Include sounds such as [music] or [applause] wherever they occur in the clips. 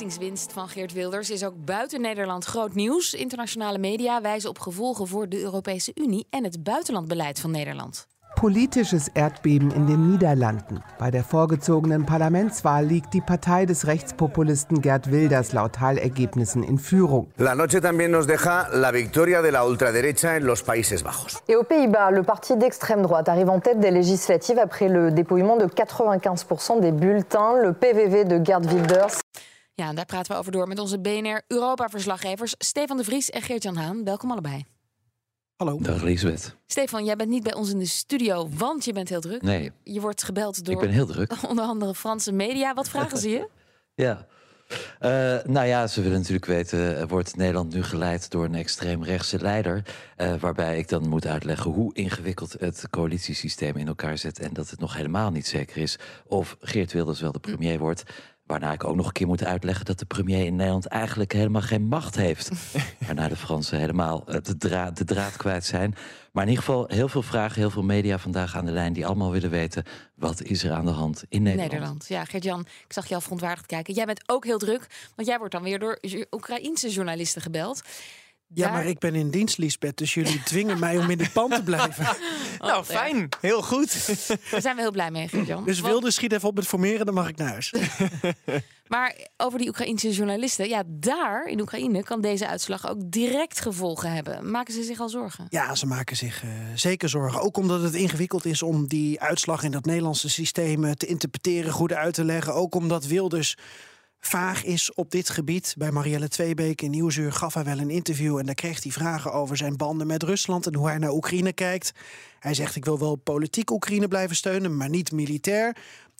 Verkiezingswinst van Geert Wilders is ook buiten Nederland groot nieuws. Internationale media wijzen op gevolgen voor de Europese Unie en het buitenlandbeleid van Nederland. Politisches Erdbeben in den Niederlanden. Bei der vorgezogenen Parlamentswahl liegt die Partei des Rechtspopulisten Gerd Wilders laut Wahlergebnissen in Führung. La noche también nos deja la victoria de la ultraderecha en los Países Bajos. Et aux Pays-Bas, le parti d'extrême droite arrive en tête des législatives après le dépouillement de 95% des bulletins. Le PVV de Gerd Wilders Ja, daar praten we over door met onze BNR Europa-verslaggevers Stefan de Vries en Geert-Jan Haan. Welkom allebei. Hallo. Dag Elisabeth. Stefan, jij bent niet bij ons in de studio, want je bent heel druk. Nee, Je wordt gebeld door ik ben heel druk. [laughs] onder andere Franse media. Wat vragen ze je? [laughs] Ja. Eh, nou ja, ze willen natuurlijk weten, eh, wordt Nederland nu geleid door een extreemrechtse leider? Eh, waarbij ik dan moet uitleggen hoe ingewikkeld het coalitiesysteem in elkaar zit en dat het nog helemaal niet zeker is of Geert Wilders wel de premier wordt. Waarna ik ook nog een keer moet uitleggen dat de premier in Nederland eigenlijk helemaal geen macht heeft. [laughs] Waarna de Fransen helemaal eh, de draad, de draad kwijt zijn. Maar in ieder geval heel veel vragen, heel veel media vandaag aan de lijn die allemaal willen weten wat is er aan de hand in Nederland. Nederland. Ja, Geert-Jan, ik zag je al verontwaardigd kijken. Jij bent ook heel druk, want jij wordt dan weer door Oekraïense journalisten gebeld. Ja, Daar- maar ik ben in dienst, Lisbeth, dus jullie [laughs] dwingen mij om in dit pand te blijven. [laughs] Nou, fijn. Heel goed. [laughs] Daar zijn we heel blij mee, Geert-Jan. Dus Want- wilde schiet even op met formeren, dan mag ik naar huis. Maar over die Oekraïnse journalisten, ja, daar in Oekraïne kan deze uitslag ook direct gevolgen hebben. Maken ze zich al zorgen? Ja, ze maken zich eh, zeker zorgen. Ook omdat het ingewikkeld is om die uitslag in dat Nederlandse systeem eh, te interpreteren, goed uit te leggen. Ook omdat Wilders vaag is op dit gebied. Bij Marielle Tweebeek in Nieuwsuur gaf hij wel een interview... en daar kreeg hij vragen over zijn banden met Rusland... en hoe hij naar Oekraïne kijkt. Hij zegt, ik wil wel politiek Oekraïne blijven steunen, maar niet militair.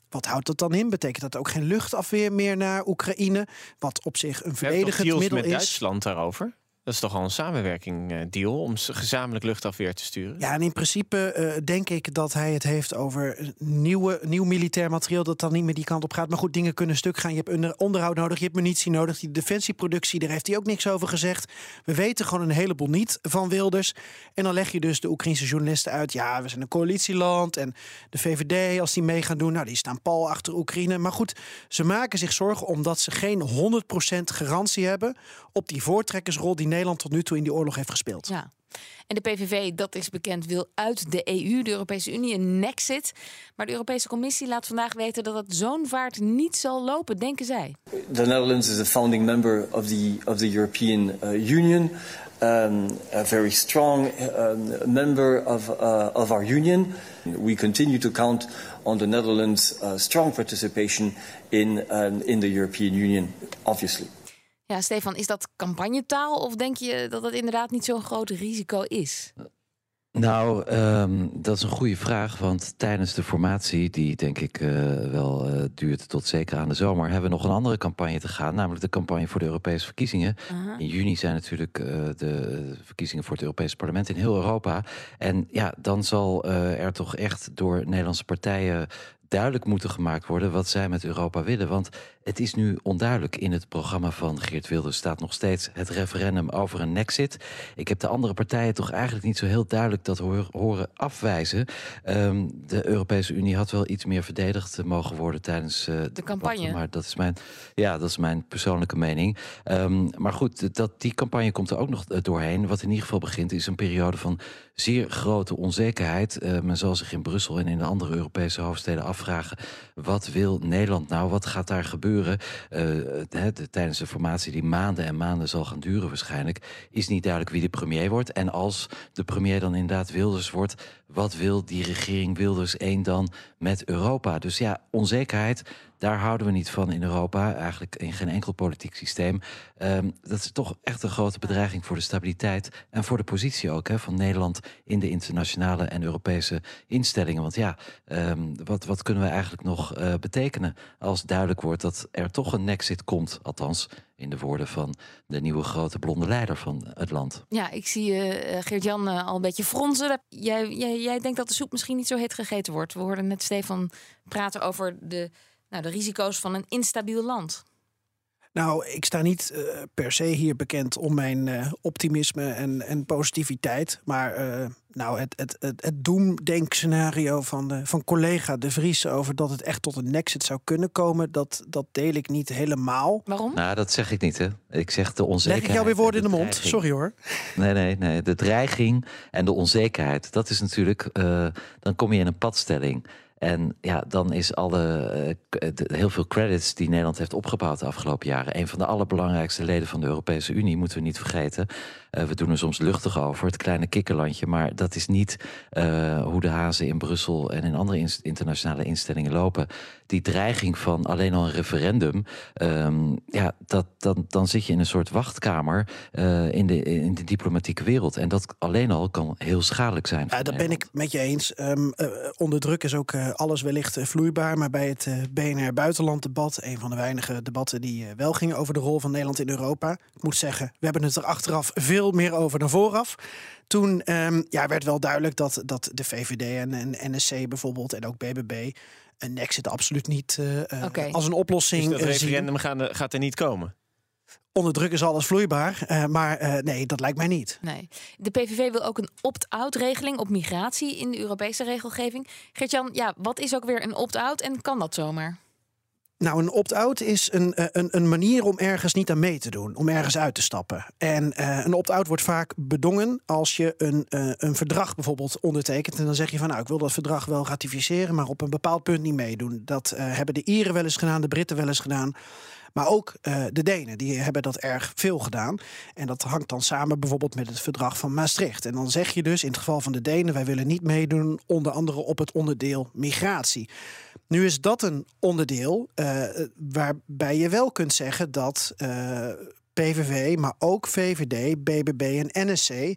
Wat houdt dat dan in? Betekent dat ook geen luchtafweer meer naar Oekraïne? Wat op zich een verdedigend middel met is. Duitsland daarover? Dat is toch al een samenwerking eh, deal om gezamenlijk luchtafweer te sturen? Ja, en in principe eh, denk ik dat hij het heeft over nieuwe, nieuw militair materieel dat dan niet meer die kant op gaat. Maar goed, dingen kunnen stuk gaan. Je hebt onder- onderhoud nodig, je hebt munitie nodig. Die defensieproductie, daar heeft hij ook niks over gezegd. We weten gewoon een heleboel niet van Wilders. En dan leg je dus de Oekraïnse journalisten uit. Ja, we zijn een coalitieland en de VVD, als die mee gaan doen, nou, die staan pal achter Oekraïne. Maar goed, ze maken zich zorgen omdat ze geen 100% garantie hebben op die voortrekkersrol die Nederland tot nu toe in die oorlog heeft gespeeld. Ja. En de PVV, dat is bekend, wil uit de EU, de Europese Unie, een nexit. Maar de Europese Commissie laat vandaag weten dat het zo'n vaart niet zal lopen, denken zij. The Netherlands is a founding member of the of the European uh, Union, um, a very strong um, member of uh, of our union. We continue to count on the Netherlands' uh, strong participation in um, in the European Union, obviously. Ja, Stefan, is dat campagnetaal of denk je dat het inderdaad niet zo'n groot risico is? Nou, ehm, dat is een goede vraag. Want tijdens de formatie, die denk ik eh, wel eh, duurt tot zeker aan de zomer, hebben we nog een andere campagne te gaan. Namelijk de campagne voor de Europese verkiezingen. In juni zijn natuurlijk eh, de verkiezingen voor het Europese parlement in heel Europa. En ja, dan zal er toch echt door Nederlandse partijen duidelijk moeten gemaakt worden wat zij met Europa willen. Want het is nu onduidelijk. In het programma van Geert Wilders staat nog steeds het referendum over een nexit. Ik heb de andere partijen toch eigenlijk niet zo heel duidelijk dat horen afwijzen. Ehm, de Europese Unie had wel iets meer verdedigd mogen worden tijdens eh, de, campagne. debatten, Maar dat is mijn, ja, dat is mijn persoonlijke mening. Ehm, maar goed, dat, die campagne komt er ook nog eh, doorheen. Wat in ieder geval begint, is een periode van zeer grote onzekerheid. Eh, men zal zich in Brussel en in de andere Europese hoofdsteden afvragen: wat wil Nederland nou? Wat gaat daar gebeuren? Eh, de- de- tijdens de formatie die maanden en maanden zal gaan duren, waarschijnlijk, is niet duidelijk wie de premier wordt. En als de premier dan inderdaad Wilders wordt, wat wil die regering Wilders 1 dan met Europa? Dus ja, onzekerheid. Daar houden we niet van in Europa, eigenlijk in geen enkel politiek systeem. Ehm, dat is toch echt een grote bedreiging voor de stabiliteit en voor de positie ook hè, van Nederland in de internationale en Europese instellingen. Want ja, ehm, wat, wat kunnen we eigenlijk nog uh, betekenen als duidelijk wordt dat er toch een nexit komt, althans in de woorden van de nieuwe grote blonde leider van het land. Ja, ik zie uh, Geert-Jan al een beetje fronzen. Jij, jij, jij denkt dat de soep misschien niet zo heet gegeten wordt. We hoorden net Stefan praten over de, nou, de risico's van een instabiel land. Nou, ik sta niet uh, per se hier bekend om mijn uh, optimisme en, en positiviteit. Maar uh, nou, het, het, het, het doemdenkscenario van, de, van collega De Vries over dat het echt tot een nexit zou kunnen komen, dat, dat deel ik niet helemaal. Waarom? Nou, dat zeg ik niet, hè. Ik zeg de onzekerheid. Leg ik jou weer woorden in de mond? Sorry hoor. Nee, nee, nee. De dreiging en de onzekerheid, dat is natuurlijk, dan kom je in een padstelling. En ja, dan is alle, uh, heel veel credits die Nederland heeft opgebouwd de afgelopen jaren. Een van de allerbelangrijkste leden van de Europese Unie, moeten we niet vergeten. Uh, we doen er soms luchtig over, het kleine kikkerlandje. Maar dat is niet uh, hoe de hazen in Brussel en in andere in internationale instellingen lopen. Die dreiging van alleen al een referendum, um, ja, dat, dan, dan zit je in een soort wachtkamer in, de, in de diplomatieke wereld. En dat alleen al kan heel schadelijk zijn. Ja, dat ben ik met je eens. Um, onder druk is ook alles wellicht vloeibaar. Maar bij het BNR Buitenlanddebat, een van de weinige debatten die wel gingen over de rol van Nederland in Europa. Ik moet zeggen, we hebben het er achteraf veel meer over dan vooraf. Toen um, ja, werd wel duidelijk dat, dat de VVD en, en NSC bijvoorbeeld en ook BBB een exit absoluut niet uh, okay. als een oplossing dus dat referendum gaan, gaat er niet komen? Onder druk is alles vloeibaar, uh, maar uh, nee, dat lijkt mij niet. Nee. De PVV wil ook een opt-out regeling op migratie in de Europese regelgeving. Gertjan, ja, wat is ook weer een opt-out en kan dat zomaar? Nou, een opt-out is een, eh, een, een manier om ergens niet aan mee te doen, om ergens uit te stappen. En uh, een opt-out wordt vaak bedongen als je een, uh, een verdrag bijvoorbeeld ondertekent. En dan zeg je van nou, ik wil dat verdrag wel ratificeren, maar op een bepaald punt niet meedoen. Dat hebben de Ieren wel eens gedaan, de Britten wel eens gedaan. Maar ook de Denen, die hebben dat erg veel gedaan. En dat hangt dan samen bijvoorbeeld met het verdrag van Maastricht. En dan zeg je dus in het geval van de Denen, wij willen niet meedoen, onder andere op het onderdeel migratie. Nu is dat een onderdeel uh, waarbij je wel kunt zeggen dat uh, PVV, maar ook VVD, BBB en NSC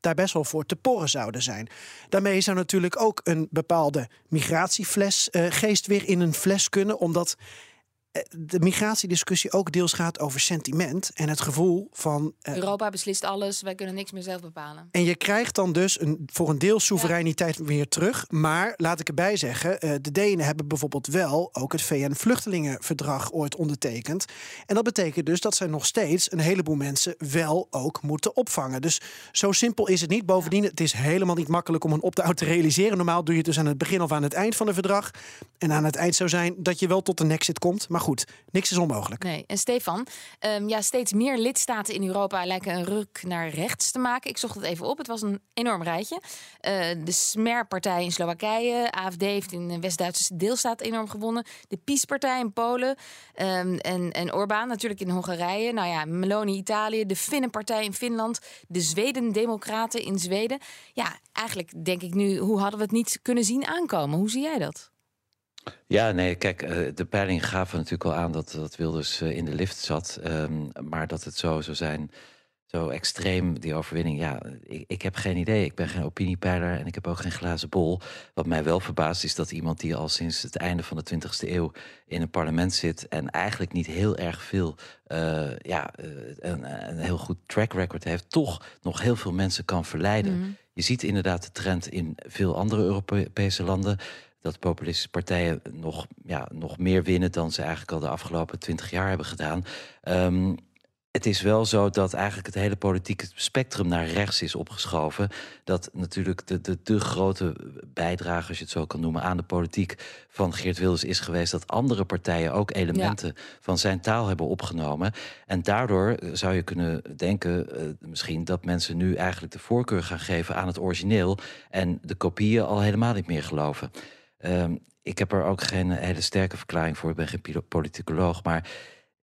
daar best wel voor te porren zouden zijn. Daarmee zou natuurlijk ook een bepaalde migratiefles uh, geest weer in een fles kunnen, omdat eh, de migratiediscussie ook deels gaat over sentiment en het gevoel van. Uh, Europa beslist alles, wij kunnen niks meer zelf bepalen. En je krijgt dan dus een, voor een deel soevereiniteit ja. weer terug. Maar laat ik erbij zeggen, uh, de Denen hebben bijvoorbeeld wel ook het VN-vluchtelingenverdrag ooit ondertekend. En dat betekent dus dat zij nog steeds een heleboel mensen wel ook moeten opvangen. Dus zo simpel is het niet. Bovendien, ja. het is helemaal niet makkelijk om een opt-out te realiseren. Normaal doe je het dus aan het begin of aan het eind van een verdrag. En aan het eind zou zijn dat je wel tot een exit komt. Maar goed, niks is onmogelijk. Nee. En Stefan, um, ja, steeds meer lidstaten in Europa lijken een ruk naar rechts te maken. Ik zocht het even op. Het was een enorm rijtje. Uh, de Smer-partij in Slowakije. AFD heeft in de West-Duitse deelstaat enorm gewonnen. De PiS-partij in Polen. Um, en, en Orbán natuurlijk in Hongarije. Nou ja, Meloni Italië. De Finnenpartij in Finland. De Zweden-Democraten in Zweden. Ja, eigenlijk denk ik nu, hoe hadden we het niet kunnen zien aankomen? Hoe zie jij dat? Ja, nee, kijk, de peiling gaven natuurlijk al aan dat, dat Wilders in de lift zat. Um, maar dat het zo zou zijn, zo extreem, die overwinning. Ja, ik, ik heb geen idee. Ik ben geen opiniepeiler en ik heb ook geen glazen bol. Wat mij wel verbaast is dat iemand die al sinds het einde van de 20e eeuw in een parlement zit en eigenlijk niet heel erg veel, uh, ja, een, een, heel goed track record heeft, toch nog heel veel mensen kan verleiden. Mm -hmm. Je ziet inderdaad de trend in veel andere Europese landen dat populistische partijen nog, ja, nog meer winnen dan ze eigenlijk al de afgelopen twintig jaar hebben gedaan. Um, het is wel zo dat eigenlijk het hele politieke spectrum naar rechts is opgeschoven. Dat natuurlijk de, de, de grote bijdrage, als je het zo kan noemen, aan de politiek van Geert Wilders is geweest dat andere partijen ook elementen ja. van zijn taal hebben opgenomen. En daardoor zou je kunnen denken, uh, misschien, dat mensen nu eigenlijk de voorkeur gaan geven aan het origineel en de kopieën al helemaal niet meer geloven. Um, ik heb er ook geen hele sterke verklaring voor. Ik ben geen politicoloog. Maar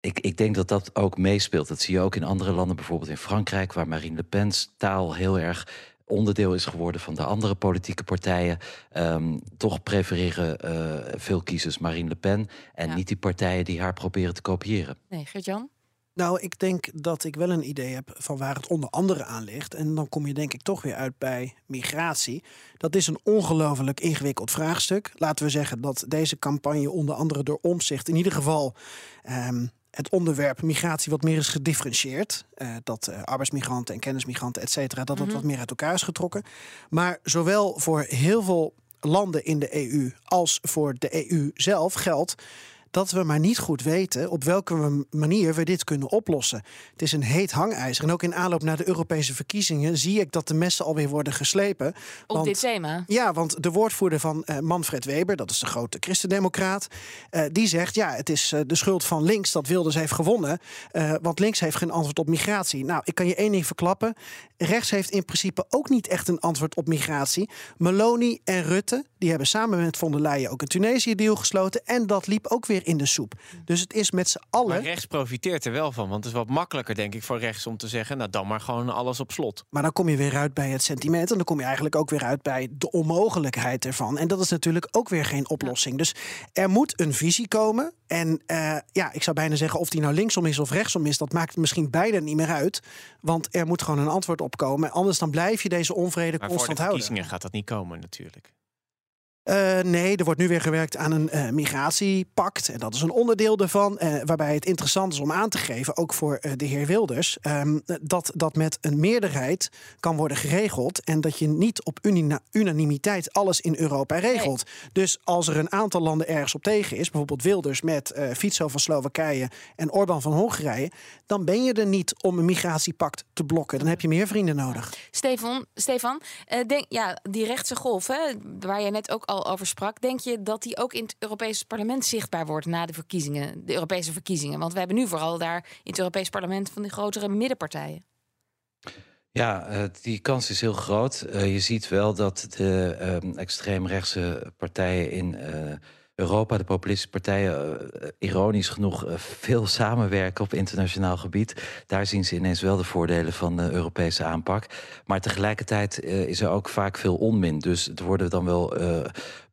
ik, ik denk dat dat ook meespeelt. Dat zie je ook in andere landen, bijvoorbeeld in Frankrijk, waar Marine Le Pen's taal heel erg onderdeel is geworden van de andere politieke partijen. Um, toch prefereren uh, veel kiezers Marine Le Pen en Ja. niet die partijen die haar proberen te kopiëren. Nee, Gert-Jan? Nou, ik denk dat ik wel een idee heb van waar het onder andere aan ligt. En dan kom je denk ik toch weer uit bij migratie. Dat is een ongelooflijk ingewikkeld vraagstuk. Laten we zeggen dat deze campagne onder andere door omzicht in ieder geval ehm, het onderwerp migratie wat meer is gedifferentieerd. Eh, dat eh, arbeidsmigranten en kennismigranten, et cetera, dat dat Mhm. wat meer uit elkaar is getrokken. Maar zowel voor heel veel landen in de EU als voor de EU zelf geldt dat we maar niet goed weten op welke manier we dit kunnen oplossen. Het is een heet hangijzer. En ook in aanloop naar de Europese verkiezingen zie ik dat de messen alweer worden geslepen. Op Want- dit thema? ja, want de woordvoerder van eh, Manfred Weber, dat is de grote christendemocraat, eh, die zegt: ja, het is eh, de schuld van links dat Wilders heeft gewonnen, want links heeft geen antwoord op migratie. Nou, ik kan je één ding verklappen: rechts heeft in principe ook niet echt een antwoord op migratie. Meloni en Rutte, die hebben samen met von der Leyen ook een Tunesië-deal gesloten, en dat liep ook weer in de soep. Dus het is met z'n allen. Maar rechts profiteert er wel van. Want het is wat makkelijker, denk ik, voor rechts om te zeggen... nou, dan maar gewoon alles op slot. Maar dan kom je weer uit bij het sentiment. En dan kom je eigenlijk ook weer uit bij de onmogelijkheid ervan. En dat is natuurlijk ook weer geen oplossing. Dus er moet een visie komen. En eh, ja, ik zou bijna zeggen of die nou linksom is of rechtsom is, dat maakt misschien beide niet meer uit. Want er moet gewoon een antwoord op komen. Anders dan blijf je deze onvrede Maar voor de constant houden. verkiezingen gaat dat niet komen, natuurlijk. Eh, nee, er wordt nu weer gewerkt aan een eh, migratiepact. En dat is een onderdeel daarvan. eh, waarbij het interessant is om aan te geven, ook voor de heer Wilders, ehm, dat dat met een meerderheid kan worden geregeld. En dat je niet op unanimiteit alles in Europa regelt. Dus als er een aantal landen ergens op tegen is, bijvoorbeeld Wilders met Fico van Slowakije en Orbán van Hongarije, dan ben je er niet om een migratiepact te blokken. Dan heb je meer vrienden nodig. Stefan, Stefan denk, ja, die rechtse golf, hè, waar jij net ook al over sprak, denk je dat die ook in het Europese parlement zichtbaar wordt na de verkiezingen, de Europese verkiezingen? Want we hebben nu vooral daar in het Europees parlement van die grotere middenpartijen. Ja, eh, die kans is heel groot. Eh, je ziet wel dat de ehm, extreemrechtse partijen in eh, Europa, de populistische partijen, eh, ironisch genoeg eh, veel samenwerken op internationaal gebied. Daar zien ze ineens wel de voordelen van de Europese aanpak. Maar tegelijkertijd eh, is er ook vaak veel onmin. Dus er worden dan wel eh,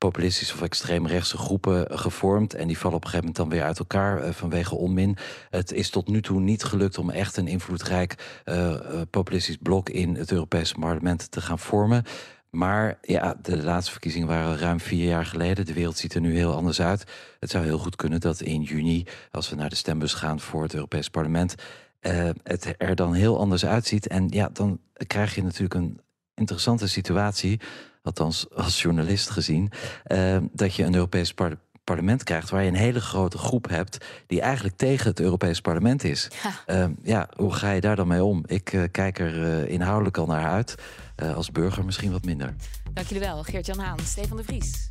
populistische of extreemrechtse groepen gevormd. En die vallen op een gegeven moment dan weer uit elkaar eh, vanwege onmin. Het is tot nu toe niet gelukt om echt een invloedrijk eh, eh, populistisch blok in het Europese parlement te gaan vormen. Maar ja, de laatste verkiezingen waren ruim vier jaar geleden. De wereld ziet er nu heel anders uit. Het zou heel goed kunnen dat in juni, als we naar de stembus gaan voor het Europees Parlement, eh, het er dan heel anders uitziet. En ja, dan krijg je natuurlijk een interessante situatie, althans als journalist gezien, eh, dat je een Europees par- parlement krijgt waar je een hele grote groep hebt die eigenlijk tegen het Europees parlement is. Eh, ja, hoe ga je daar dan mee om? Ik eh, kijk er eh, inhoudelijk al naar uit. Eh, als burger misschien wat minder. Dank jullie wel, Geert-Jan Haan, Stefan de Vries.